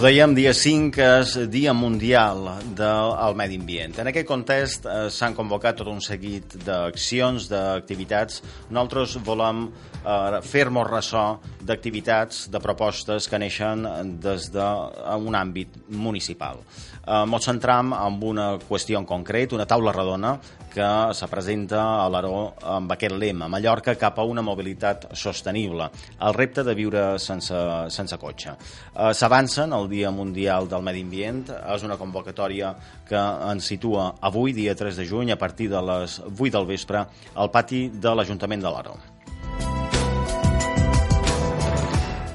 Ho dèiem, dia 5 és Dia Mundial del Medi Ambient. En aquest context eh, s'han convocat tot un seguit d'accions, d'activitats. Nosaltres volem eh, fer-nos ressò d'activitats, de propostes que neixen des d'un de àmbit municipal. Eh, ens centram en una qüestió en concret, una taula redona que se presenta a l'Aró amb aquest lema, Mallorca cap a una mobilitat sostenible, el repte de viure sense, sense cotxe. Eh, S'avancen el Dia Mundial del Medi Ambient, és una convocatòria que ens situa avui, dia 3 de juny, a partir de les 8 del vespre, al pati de l'Ajuntament de l'Aró.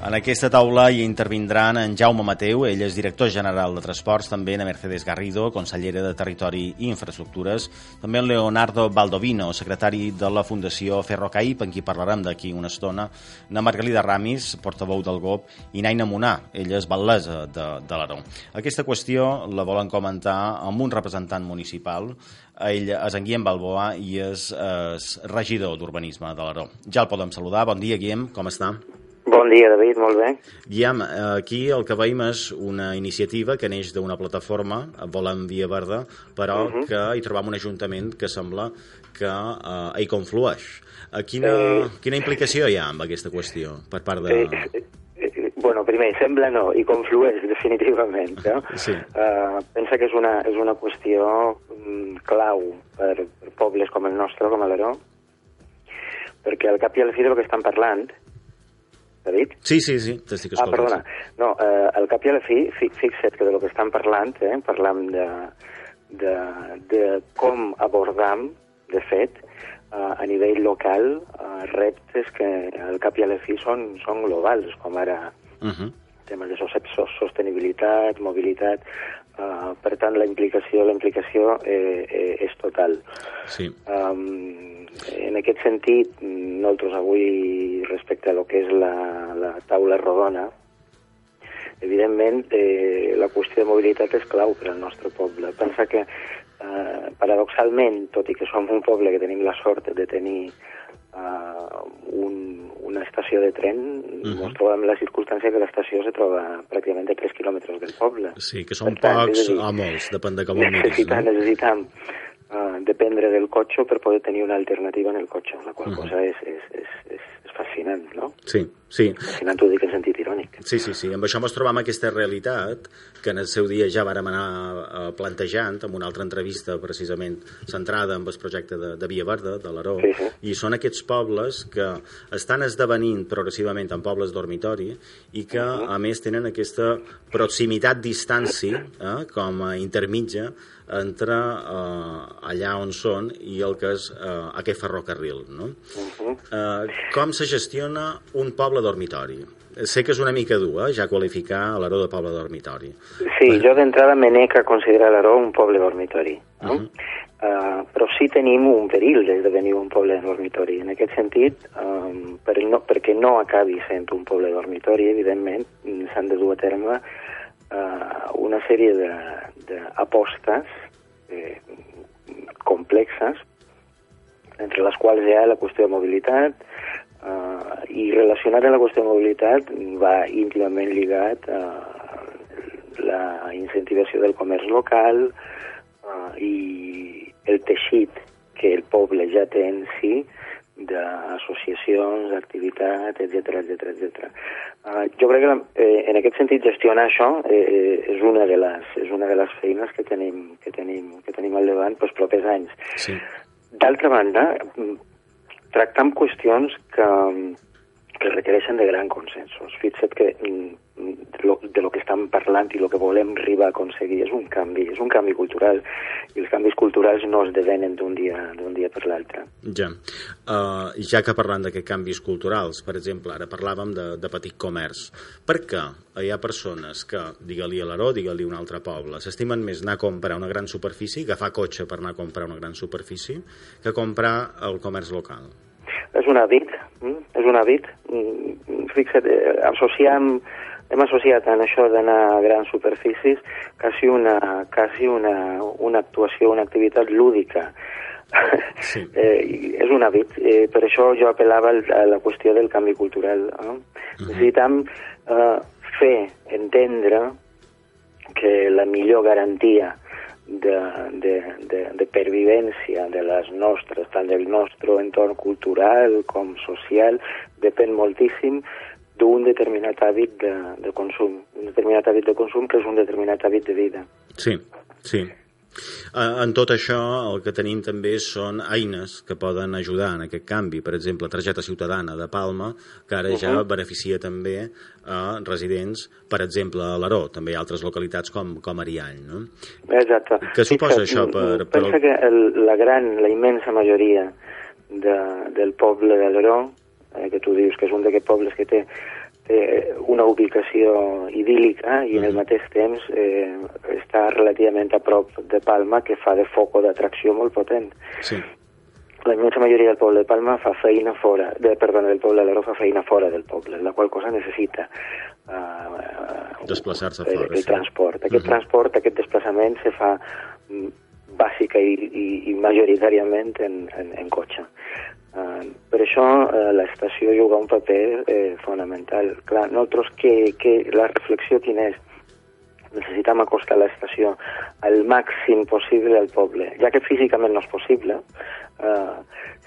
En aquesta taula hi intervindran en Jaume Mateu, ell és director general de Transports, també en Mercedes Garrido, consellera de Territori i Infraestructures, també en Leonardo Baldovino, secretari de la Fundació Ferrocaip, en qui parlarem d'aquí una estona, na Margalida Ramis, portaveu del GOP, i Naina Monà, ella és batlesa de, de l'Aró. Aquesta qüestió la volen comentar amb un representant municipal, ell és en Guillem Balboa i és, és regidor d'Urbanisme de l'Aró. Ja el podem saludar. Bon dia, Guillem, com està? Bon dia, David, molt bé. Guillem, aquí el que veiem és una iniciativa que neix d'una plataforma, Volem Via Verda, però uh -huh. que hi trobam un ajuntament que sembla que eh, hi conflueix. Quina, eh... quina implicació hi ha amb aquesta qüestió per part de... Eh, eh, bueno, primer, sembla no, i conflueix definitivament. No? Sí. Uh, pensa que és una, és una qüestió um, clau per, per pobles com el nostre, com l'Aró, perquè al cap i al fi del que estan parlant David? Sí, sí, sí, t'estic escoltant. Ah, perdona. No, eh, al cap i a la fi, fi fixa't que de lo que estan parlant, eh, parlam de, de, de com abordam, de fet, eh, a nivell local, eh, reptes que al cap i a la fi són, són globals, com ara uh -huh. temes de sostenibilitat, mobilitat, uh, per tant la implicació la implicació eh, eh, és total. Sí. Um, en aquest sentit, nosaltres avui, respecte a lo que és la, la taula rodona, evidentment eh, la qüestió de mobilitat és clau per al nostre poble. Pensa que, eh, paradoxalment, tot i que som un poble que tenim la sort de tenir uh, un, una estació de tren, uh -huh. ens trobem la circumstància que l'estació se troba pràcticament a 3 quilòmetres del poble. Sí, que són tant, pocs dir, o molts, depèn de com ho miris. No? Necessitam uh, dependre del cotxe per poder tenir una alternativa en el cotxe, la qual uh -huh. cosa és, és, és, és fascinant, no? Sí, sí. Fascinant ho dic en sentit irònic. Sí, sí, sí. Amb això ens trobam aquesta realitat que en el seu dia ja vàrem anar plantejant amb una altra entrevista precisament centrada en el projecte de, de Via Verda, de l'Aró, sí, sí. i són aquests pobles que estan esdevenint progressivament en pobles dormitori i que, a més, tenen aquesta proximitat, distància, eh, com a intermitja, entre eh, allà on són i el que és eh, aquest ferrocarril. No? Uh -huh. eh, com se gestiona un poble dormitori? Sé que és una mica dur, eh, ja qualificar l'Aró de poble dormitori. Sí, Però... jo d'entrada me nec a considerar l'Aró un poble dormitori. No? Uh -huh. uh, però sí tenim un perill d'esdevenir un poble dormitori. En aquest sentit, um, per no, perquè no acabi sent un poble dormitori, evidentment, s'han de dur a terme uh, una sèrie d'apostes eh, complexes, entre les quals hi ha la qüestió de mobilitat, i relacionat amb la qüestió de mobilitat va íntimament lligat a la incentivació del comerç local uh, i el teixit que el poble ja té en si d'associacions, d'activitat, etc etc etc. Uh, jo crec que la, eh, en aquest sentit gestionar això eh, és una de les és una de les feines que tenim que tenim que tenim al davant pels propers anys. Sí. D'altra banda, tractar amb qüestions que, que requereixen de gran consensos. Fixa't que de lo, de lo que estem parlant i el que volem arribar a aconseguir és un canvi, és un canvi cultural i els canvis culturals no es devenen d'un dia, dia per l'altre. Ja. Uh, ja que parlant d'aquests canvis culturals, per exemple, ara parlàvem de, de petit comerç. Per què hi ha persones que, digue-li a l'Aró, digue-li a un altre poble, s'estimen més anar a comprar una gran superfície, agafar cotxe per anar a comprar una gran superfície, que comprar el comerç local? És un hàbit, mm? És un hàbit. Mm, fixa't, eh, associam hem associat en això d'anar a grans superfícies quasi una, quasi una, una actuació, una activitat lúdica. Sí. eh, és un hàbit. Eh, per això jo apel·lava a la qüestió del canvi cultural. Eh? -huh. Necessitam eh, fer entendre que la millor garantia de, de, de, de pervivència de les nostres, tant del nostre entorn cultural com social, depèn moltíssim d'un determinat hàbit de, de consum, un determinat hàbit de consum que és un determinat hàbit de vida. Sí, sí. En tot això, el que tenim també són eines que poden ajudar en aquest canvi. Per exemple, targeta ciutadana de Palma, que ara uh -huh. ja beneficia també a residents, per exemple, a l'Aró. També hi ha altres localitats com, com Ariany, no? Exacte. Què suposa sí, això per... per Pensa que el, la gran, la immensa majoria de, del poble de l'Aró, eh, que tu dius que és un d'aquests pobles que té té una ubicació idíl·lica i en el mateix temps eh, està relativament a prop de Palma, que fa de foco d'atracció molt potent. Sí. La immensa majoria del poble de Palma fa feina fora, de, perdona, del poble de l'Aro fa feina fora del poble, la qual cosa necessita uh, desplaçar-se fora. El, el sí. transport. Aquest uh -huh. transport, aquest desplaçament se fa mm, bàsica i, i, i majoritàriament en, en, en cotxe. Uh, per això uh, l'estació juga un paper eh, fonamental. Clar, nosaltres que, que la reflexió quina és? Necessitem acostar l'estació al màxim possible al poble, ja que físicament no és possible, uh,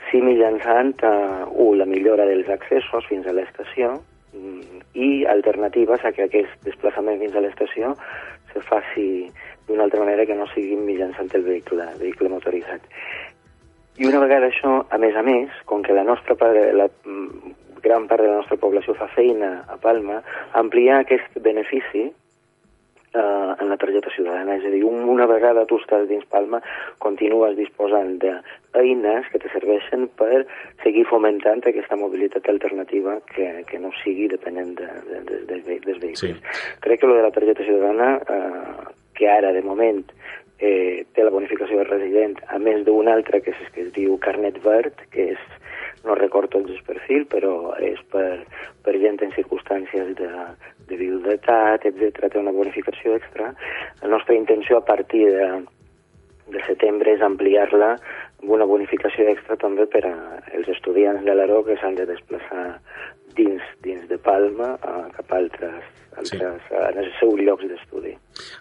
sí mitjançant uh, uh, la millora dels accessos fins a l'estació um, i alternatives a que aquest desplaçament fins a l'estació se faci d'una altra manera que no sigui mitjançant el vehicle, vehicle motoritzat. I una vegada això, a més a més, com que la nostra part, la mm, gran part de la nostra població fa feina a Palma, ampliar aquest benefici eh, en la targeta ciutadana. És a dir, una vegada tu estàs dins Palma, continues disposant d'eines que te serveixen per seguir fomentant aquesta mobilitat alternativa que, que no sigui depenent de, de, de, de, dels vehicles. Sí. Crec que lo de la targeta ciutadana, eh, que ara, de moment, eh, té la bonificació de resident, a més d'un altre que, és, que es diu carnet verd, que és, no recordo el perfil, però és per, per gent en circumstàncies de, de viudetat, etc. té una bonificació extra. La nostra intenció a partir de, de setembre és ampliar-la una bonificació extra també per als estudiants de l'ARO que s'han de desplaçar dins, dins de Palma a, cap a altres, altres sí. en els seus llocs d'estudi.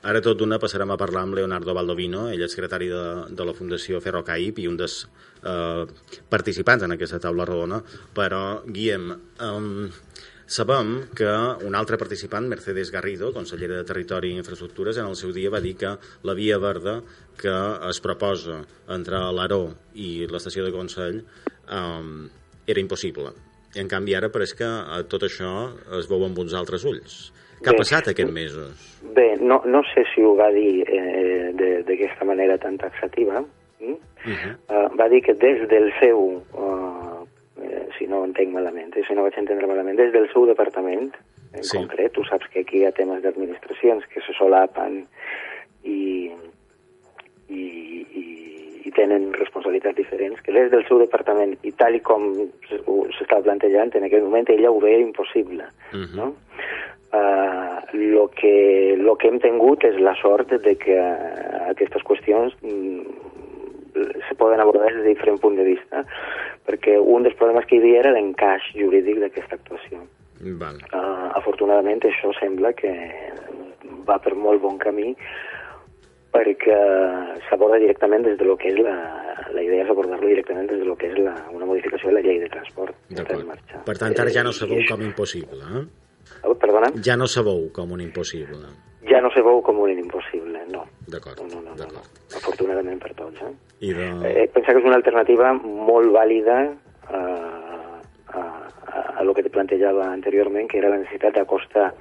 Ara tot d'una passarem a parlar amb Leonardo Baldovino, ell és secretari de, de la Fundació Ferrocaip i un dels eh, participants en aquesta taula rodona, però, Guillem, eh, sabem que un altre participant, Mercedes Garrido, consellera de Territori i Infraestructures, en el seu dia va dir que la via verda que es proposa entre l'Aró i l'estació de Consell eh, era impossible i en canvi ara pareix que eh, tot això es veu amb uns altres ulls. Què ha passat aquests mesos? Bé, no, no sé si ho va dir eh, d'aquesta manera tan taxativa. Mm? Uh -huh. uh, va dir que des del seu, uh, si no ho entenc malament, eh, si no vaig entendre malament, des del seu departament, en sí. concret, tu saps que aquí hi ha temes d'administracions que se solapen i, i, i i tenen responsabilitats diferents, que des del seu departament, i tal i com s'estava plantejant, en aquell moment ella ho veia impossible. Uh -huh. no? Uh, lo, que, lo que hem tingut és la sort de que uh, aquestes qüestions mm, se poden abordar des de diferent punt de vista, perquè un dels problemes que hi havia era l'encaix jurídic d'aquesta actuació. Val. Uh, afortunadament això sembla que va per molt bon camí, perquè s'aborda directament des de lo que és la, la idea és abordar-lo directament des de lo que és la, una modificació de la llei de transport. Per tant, ara ja no sabeu com impossible, eh? Oh, perdona? Ja no sabeu com un impossible. Ja no sabeu com un impossible, no. D'acord, no, no, no, no, Afortunadament per tots, eh? I de... eh pensa que és una alternativa molt vàlida eh, a, a, a lo que te plantejava anteriorment, que era la necessitat d'acostar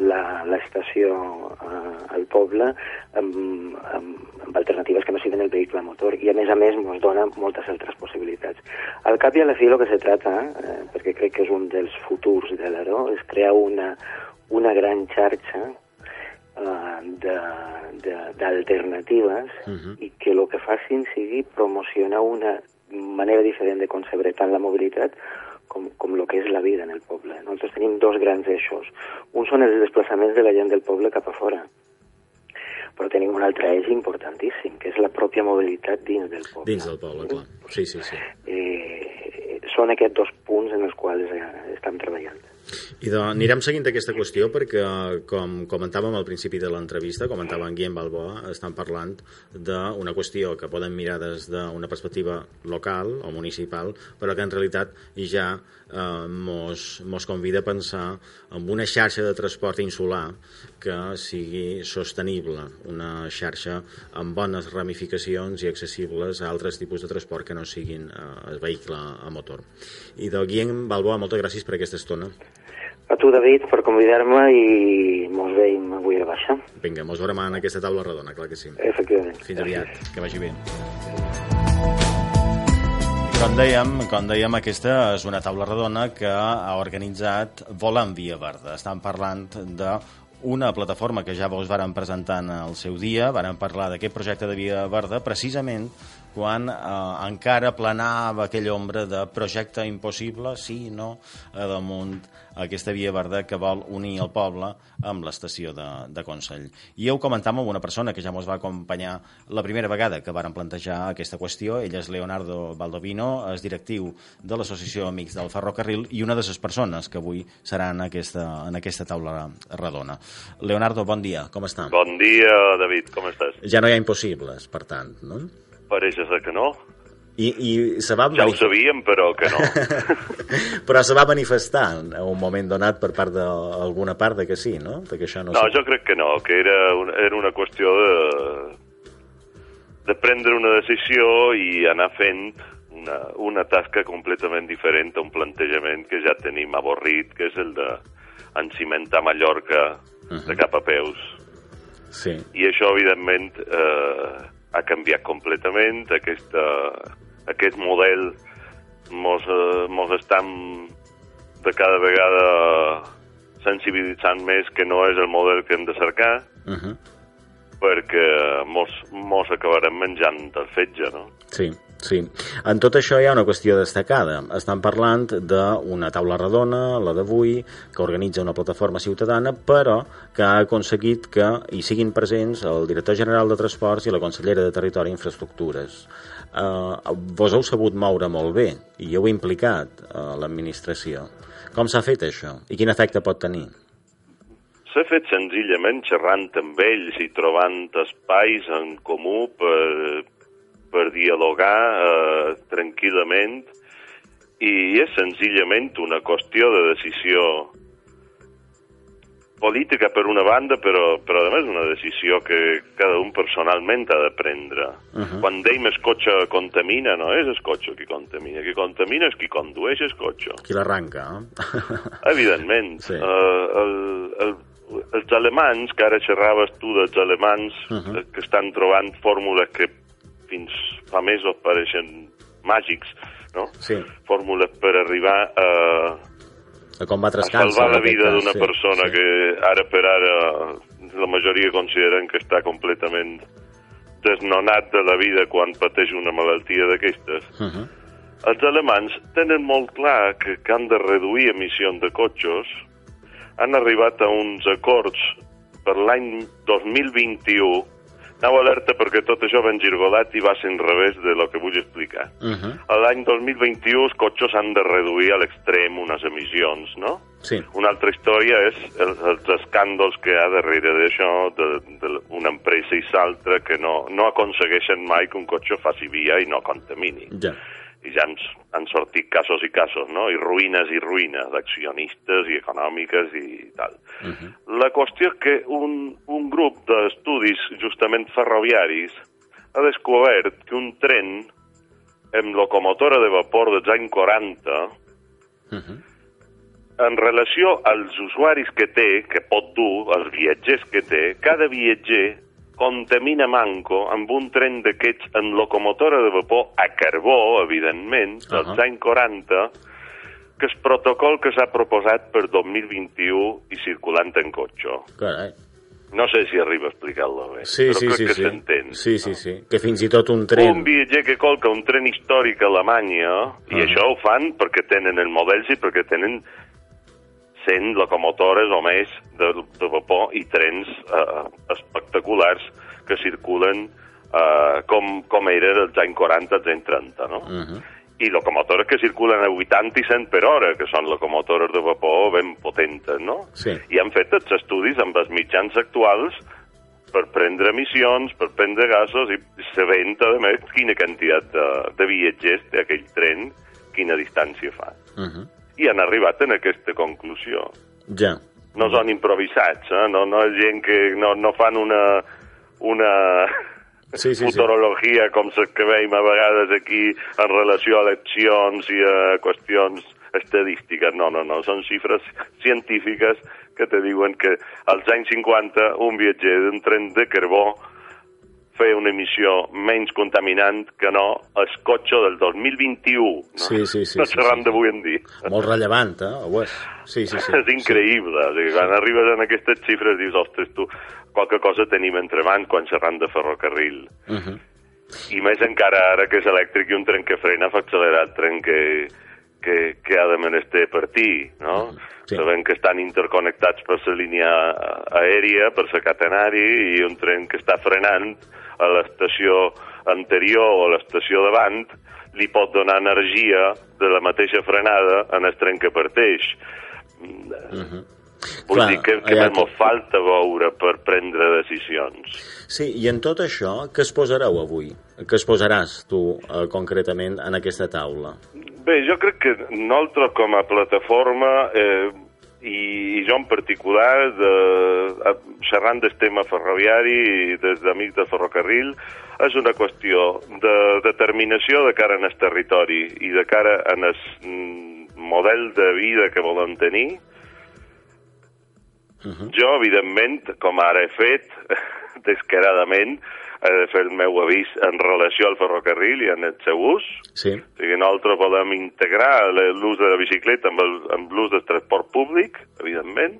l'estació eh, al poble amb, amb, amb alternatives que no siguin el vehicle motor i a més a més ens dona moltes altres possibilitats. Al cap i a la fi el que se trata, eh, perquè crec que és un dels futurs de l'Aro, és crear una, una gran xarxa eh, d'alternatives uh -huh. i que el que facin sigui promocionar una manera diferent de concebre tant la mobilitat com, com el que és la vida en el poble. Nosaltres tenim dos grans eixos. Un són els desplaçaments de la gent del poble cap a fora, però tenim un altre eix importantíssim, que és la pròpia mobilitat dins del poble. Dins del poble, clar. Sí, sí, sí. Eh, són aquests dos punts en els quals eh, estem treballant. I de, anirem seguint aquesta qüestió perquè, com comentàvem al principi de l'entrevista, comentava en Guillem Balboa, estan parlant d'una qüestió que poden mirar des d'una perspectiva local o municipal, però que en realitat ja eh, mos, mos convida a pensar en una xarxa de transport insular que sigui sostenible, una xarxa amb bones ramificacions i accessibles a altres tipus de transport que no siguin eh, el vehicle a motor. I de Guillem Balboa, moltes gràcies per aquesta estona. A tu, David, per convidar-me i mos veiem avui a baixa. Vinga, mos veurem en aquesta taula redona, clar que sí. Efectivament. Fins aviat, que vagi bé. Com dèiem, com dèiem, aquesta és una taula redona que ha organitzat Volant Via Verda. Estan parlant de una plataforma que ja vos varen presentar en el seu dia, varen parlar d'aquest projecte de Via Verda, precisament quan eh, encara planava aquella ombra de projecte impossible, sí, no, a damunt aquesta via verda que vol unir el poble amb l'estació de, de Consell. I ho comentàvem amb una persona que ja ens va acompanyar la primera vegada que varen plantejar aquesta qüestió. Ell és Leonardo Baldovino, és directiu de l'Associació Amics del Ferrocarril i una de les persones que avui serà en aquesta, en aquesta taula redona. Leonardo, bon dia, com està? Bon dia, David, com estàs? Ja no hi ha impossibles, per tant, no? Pareix ser que no. I, i se va ja ho sabíem, però que no. però se va manifestar en un moment donat per part d'alguna part de que sí, no? De que això no, no jo crec que no, que era, una, era una qüestió de, de prendre una decisió i anar fent una, una tasca completament diferent a un plantejament que ja tenim avorrit, que és el de encimentar Mallorca uh -huh. de cap a peus. Sí. I això, evidentment, eh, ha canviat completament. Aquesta, aquest model mos, eh, mos estan de cada vegada sensibilitzant més que no és el model que hem de cercar, uh -huh. perquè mos, mos acabarem menjant el fetge, no? Sí. Sí. En tot això hi ha una qüestió destacada. Estan parlant d'una taula redona, la d'avui, que organitza una plataforma ciutadana, però que ha aconseguit que hi siguin presents el director general de Transports i la consellera de Territori i Infraestructures. Eh, vos heu sabut moure molt bé i heu implicat uh, l'administració. Com s'ha fet això i quin efecte pot tenir? S'ha fet senzillament xerrant amb ells i trobant espais en comú per, per dialogar eh, tranquil·lament i és senzillament una qüestió de decisió política per una banda, però, però a més una decisió que cada un personalment ha de prendre. Uh -huh. Quan deim el cotxe contamina, no és el cotxe qui contamina. Qui contamina és qui condueix el cotxe. Qui l'arranca, eh? Evidentment. Sí. Uh, el, el, els alemans, que ara xerraves tu dels alemans, uh -huh. que estan trobant fórmules que fins fa mesos pareixen màgics, no? Sí. Fórmules per arribar a, a combatre a salvar la vida d'una sí, persona sí. que ara per ara la majoria consideren que està completament desnonat de la vida quan pateix una malaltia d'aquestes. Uh -huh. Els alemans tenen molt clar que, que han de reduir emissions de cotxes, han arribat a uns acords per l'any 2021 Anau alerta perquè tot això va engirgolat i va ser en revés de lo que vull explicar. Uh -huh. L'any 2021 els cotxes han de reduir a l'extrem unes emissions, no? Sí. Una altra història és el, els escàndols que hi ha darrere d'això, d'una empresa i l'altra, que no, no aconsegueixen mai que un cotxe faci via i no contamini. Ja i ja han, han sortit casos i casos, no? I ruïnes i ruïnes d'accionistes i econòmiques i tal. Uh -huh. La qüestió és que un, un grup d'estudis justament ferroviaris ha descobert que un tren amb locomotora de vapor dels anys 40 uh -huh. en relació als usuaris que té, que pot dur, els viatgers que té, cada viatger contamina manco amb un tren d'aquests en locomotora de vapor a carbó, evidentment, dels uh -huh. anys 40, que és protocol que s'ha proposat per 2021 i circulant en cotxe. Carai. No sé si arriba a explicar-lo bé, sí, però sí, crec sí, que sí. s'entén. Sí, sí, sí, que fins i tot un tren... Un viatger que colca un tren històric a Alemanya, uh -huh. i això ho fan perquè tenen el model i perquè tenen 100 locomotores o més de, de vapor i trens eh, espectaculars que circulen eh, com, com era dels anys 40, als anys 30, no? Uh -huh. i locomotores que circulen a 80 i 100 per hora, que són locomotores de vapor ben potentes, no? Sí. I han fet els estudis amb els mitjans actuals per prendre emissions, per prendre gasos i sabent, a més, quina quantitat de, de viatgers té aquell tren, quina distància fa. Uh -huh. I han arribat en aquesta conclusió. Ja. No són improvisats, eh? no, no és gent que no, no fan una, una Sí, sí, sí. futurologia com les que veiem a vegades aquí en relació a eleccions i a qüestions estadístiques. No, no, no, són xifres científiques que te diuen que als anys 50 un viatger d'un tren de carbó feia una emissió menys contaminant que no el cotxe del 2021. No? Sí, sí, sí, No sí, xerrant sí, sí. d'avui en dia. Molt rellevant, eh? Ho és. Sí, sí, sí. és increïble. O sigui, quan arribes en aquestes xifres dius, ostres, tu, qualque cosa tenim entre mans quan xerram de ferrocarril. Uh -huh. I més encara ara que és elèctric i un tren que frena fa accelerar el tren que, que, que ha de menester partir, no? Sí. Sabem que estan interconnectats per la línia aèria, per la catenari, i un tren que està frenant a l'estació anterior o a l'estació davant li pot donar energia de la mateixa frenada en el tren que parteix. Vull Clar, dir que, que allà- falta veure per prendre decisions. Sí, i en tot això, què es posareu avui? Què es posaràs tu, eh, concretament, en aquesta taula? Bé, jo crec que nosaltres com a plataforma eh, i, i jo en particular, de, a, xerrant del tema ferroviari i des d'Amics de Ferrocarril, és una qüestió de determinació de cara el territori i de cara en el mm, model de vida que volem tenir. Uh -huh. Jo, evidentment, com ara he fet, descaradament, he de fer el meu avís en relació al ferrocarril i en el seu ús, Sí, o sigui, nosaltres volem integrar l'ús de la bicicleta amb el- amb l'ús del transport públic, evidentment,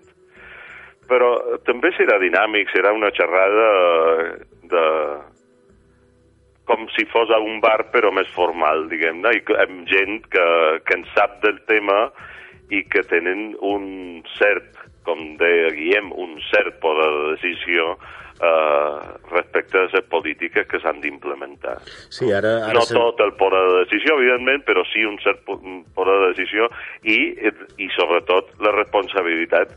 però també serà dinàmic, serà una xerrada de com si fos a un bar però més formal, diguem-ne, i amb gent que, que en sap del tema i que tenen un cert, com deia Guillem, un cert poder de decisió eh, respecte a les polítiques que s'han d'implementar sí, ara... ara no se- tot el poder de decisió, evidentment, però sí un cert po- poder de decisió i, i sobretot, la responsabilitat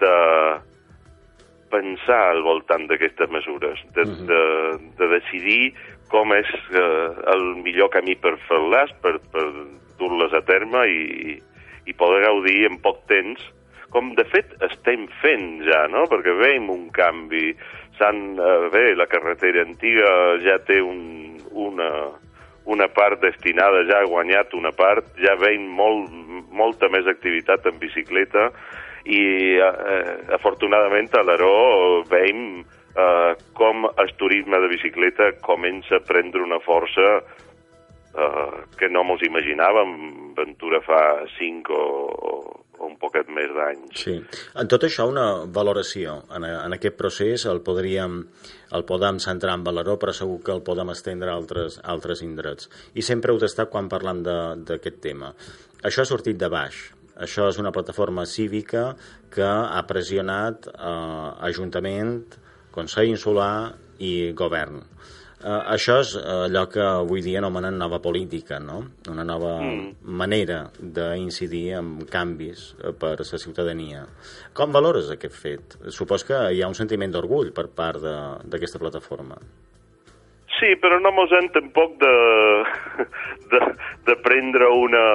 de pensar al voltant d'aquestes mesures, de, de, de decidir com és eh, el millor camí per fer-les, per, per dur-les a terme i, i poder gaudir en poc temps, com de fet estem fent ja, no? perquè veiem un canvi. S'han, eh, bé, la carretera antiga ja té un, una, una part destinada, ja ha guanyat una part, ja veiem molt, molta més activitat en bicicleta i eh, afortunadament a l'Aró veiem eh, com el turisme de bicicleta comença a prendre una força eh, que no mos imaginàvem. Ventura fa 5 o, o, un poquet més d'anys. Sí. En tot això, una valoració. En, en aquest procés el podríem, el podem centrar en Valeró, però segur que el podem estendre a altres, a altres indrets. I sempre heu d'estar quan de- d'aquest tema. Això ha sortit de baix. Això és una plataforma cívica que ha pressionat eh, Ajuntament, Consell Insular i Govern. Eh, això és eh, allò que avui dia anomenen nova política, no? Una nova mm. manera d'incidir en canvis eh, per a la ciutadania. Com valores aquest fet? Supos que hi ha un sentiment d'orgull per part de- d'aquesta plataforma. Sí, però no mos hem tampoc de, de, de prendre una...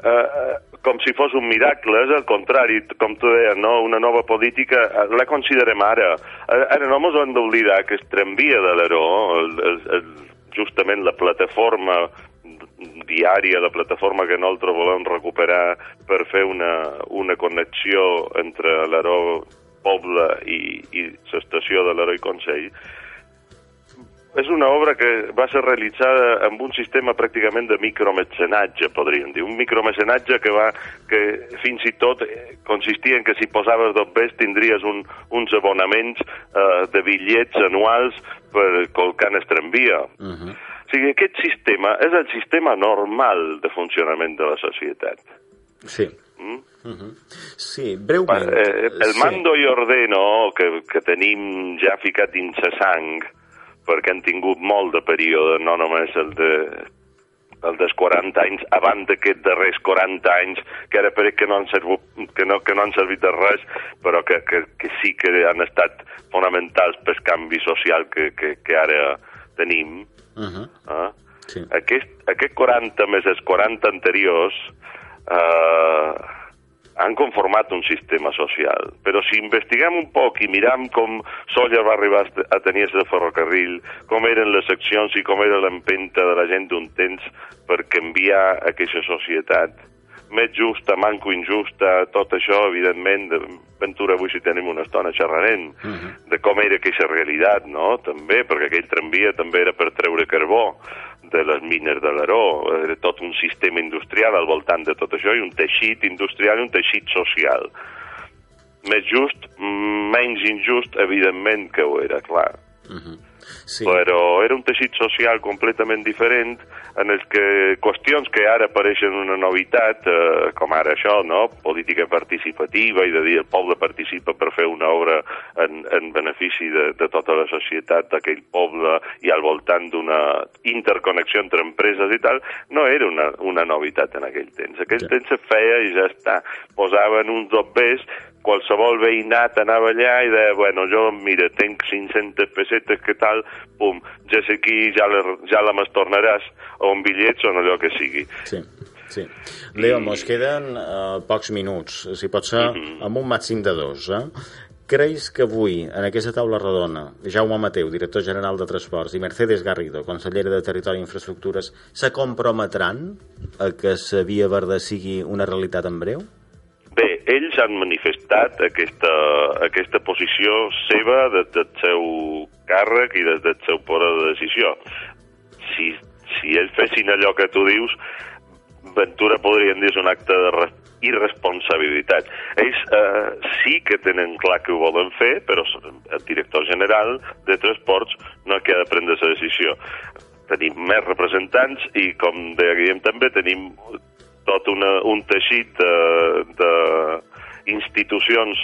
Eh, com si fos un miracle, és al contrari, com tu deies, no? una nova política, eh, la considerem ara. Eh, Ara no mos hem d'oblidar que es tramvia de l'Aró, justament la plataforma diària, la plataforma que nosaltres volem recuperar per fer una, una connexió entre l'Aró Poble i, i l'estació de l'Heroi Consell, és una obra que va ser realitzada amb un sistema pràcticament de micromecenatge, podríem dir. Un micromecenatge que, va, que fins i tot eh, consistia en que si posaves dos bes tindries un, uns abonaments eh, de bitllets anuals per colcar en el tramvia. Uh -huh. O sigui, aquest sistema és el sistema normal de funcionament de la societat. Sí. Mm? Uh -huh. Sí, breument. Eh, el sí. mando i ordeno que, que tenim ja ficat dins la sang, perquè han tingut molt de període, no només el de el dels 40 anys, abans d'aquests darrers 40 anys, que ara pareix que no han servit, que no, que no han servit de res, però que, que, que sí que han estat fonamentals pel canvi social que, que, que ara tenim. Uh -huh. eh? sí. aquest, aquest 40 més els 40 anteriors eh, han conformat un sistema social. Però si investiguem un poc i miram com Solla va arribar a tenir el ferrocarril, com eren les seccions i com era l'empenta de la gent d'un temps per canviar aquesta societat, més justa, manco injusta, tot això, evidentment, de Ventura avui si tenim una estona xerrarem uh -huh. de com era aquesta realitat, no?, també, perquè aquell tramvia també era per treure carbó, de les mines de l'Aró, era tot un sistema industrial al voltant de tot això i un teixit industrial i un teixit social. Més just, menys injust, evidentment que ho era, clar. Uh -huh. Sí. Però era un teixit social completament diferent en els que qüestions que ara apareixen una novitat, eh, com ara això, no? política participativa i de dir el poble participa per fer una obra en, en benefici de, de tota la societat d'aquell poble i al voltant d'una interconnexió entre empreses i tal, no era una, una novitat en aquell temps. Aquell ja. temps se feia i ja està. Posaven uns dobbers qualsevol veïnat anava allà i deia, bueno, jo, mira, tenc 500 pessetes, que tal, pum, ja sé aquí, ja la, ja la m'estornaràs, o un bitllet o allò que sigui. Sí. Sí. Leo, I... mos queden uh, pocs minuts, si pot ser uh -huh. amb un màxim de dos. Eh? Creus que avui, en aquesta taula redona, Jaume Mateu, director general de Transports, i Mercedes Garrido, consellera de Territori i Infraestructures, se comprometran a que la Via Verda sigui una realitat en breu? Bé, ells han manifestat aquesta, aquesta posició seva des del seu càrrec i des del seu poder de decisió. Si, si ells fessin allò que tu dius, Ventura podrien dir és un acte de irresponsabilitat. Ells eh, sí que tenen clar que ho volen fer, però el director general de Transports no ha de prendre la decisió. Tenim més representants i, com dèiem també, tenim tot una, un teixit d'institucions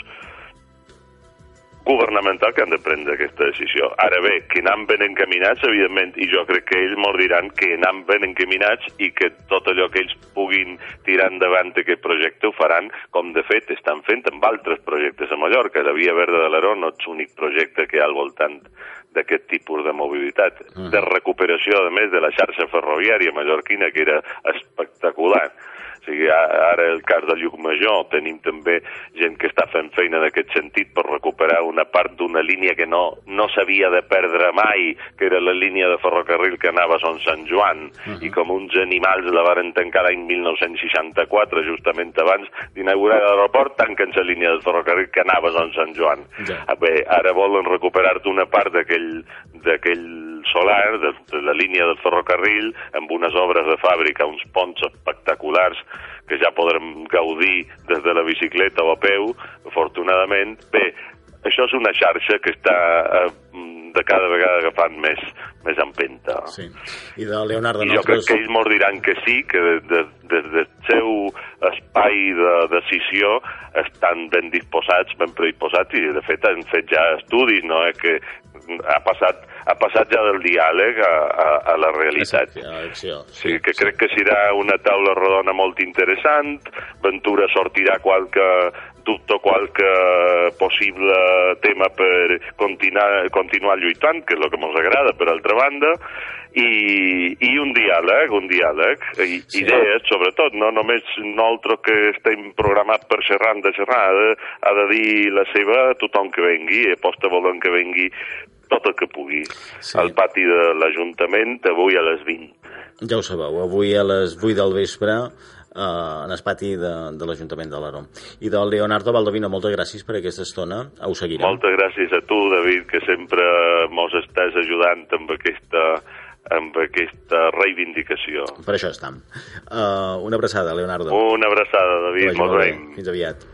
governamental que han de prendre aquesta decisió. Ara bé, que anant ben encaminats, evidentment, i jo crec que ells mos diran que anant ben encaminats i que tot allò que ells puguin tirar endavant aquest projecte ho faran, com de fet estan fent amb altres projectes a Mallorca. La Via Verda de l'Aró no és l'únic projecte que hi ha al voltant d'aquest tipus de mobilitat, -huh. de recuperació, a més, de la xarxa ferroviària mallorquina, que era espectacular sigui, ara el cas de Llucmajor tenim també gent que està fent feina en aquest sentit per recuperar una part d'una línia que no, no s'havia de perdre mai, que era la línia de ferrocarril que anava a Son Sant Joan, uh -huh. i com uns animals la varen tancar l'any 1964, justament abans d'inaugurar l'aeroport, tanquen la línia de ferrocarril que anava a Son Sant Joan. Ja. Bé, ara volen recuperar una part d'aquell solar, de, de la línia del ferrocarril, amb unes obres de fàbrica, uns ponts espectaculars que ja podrem gaudir des de la bicicleta o a peu, afortunadament. Bé, això és una xarxa que està eh, de cada vegada agafant més, més empenta. Sí. I de Leonardo I jo crec que ells mos diran que sí, que des de, de, del seu espai de decisió estan ben disposats, ben predisposats, i de fet han fet ja estudis, no? Eh, que ha passat, ha passat ja del diàleg a, a, a la realitat. Sí, sí, que sí. crec que serà una taula rodona molt interessant, Ventura sortirà qualque dubte qualque possible tema per continuar, continuar lluitant, que és el que ens agrada, per altra banda, i, i un diàleg, un diàleg, i, sí. idees, sobretot, no només nosaltres que estem programat per xerrar, de xerrar, ha de, ha de dir la seva a tothom que vengui, aposta volen que vengui tot el que pugui sí. al pati de l'Ajuntament avui a les 20. Ja ho sabeu, avui a les 8 del vespre eh, en el pati de, de l'Ajuntament de l'Aro. I del Leonardo Baldovino, moltes gràcies per aquesta estona. Ho seguirem. Moltes gràcies a tu, David, que sempre mos estàs ajudant amb aquesta amb aquesta reivindicació. Per això estem. Uh, una abraçada, Leonardo. Una abraçada, David. Molt bé. Fins aviat.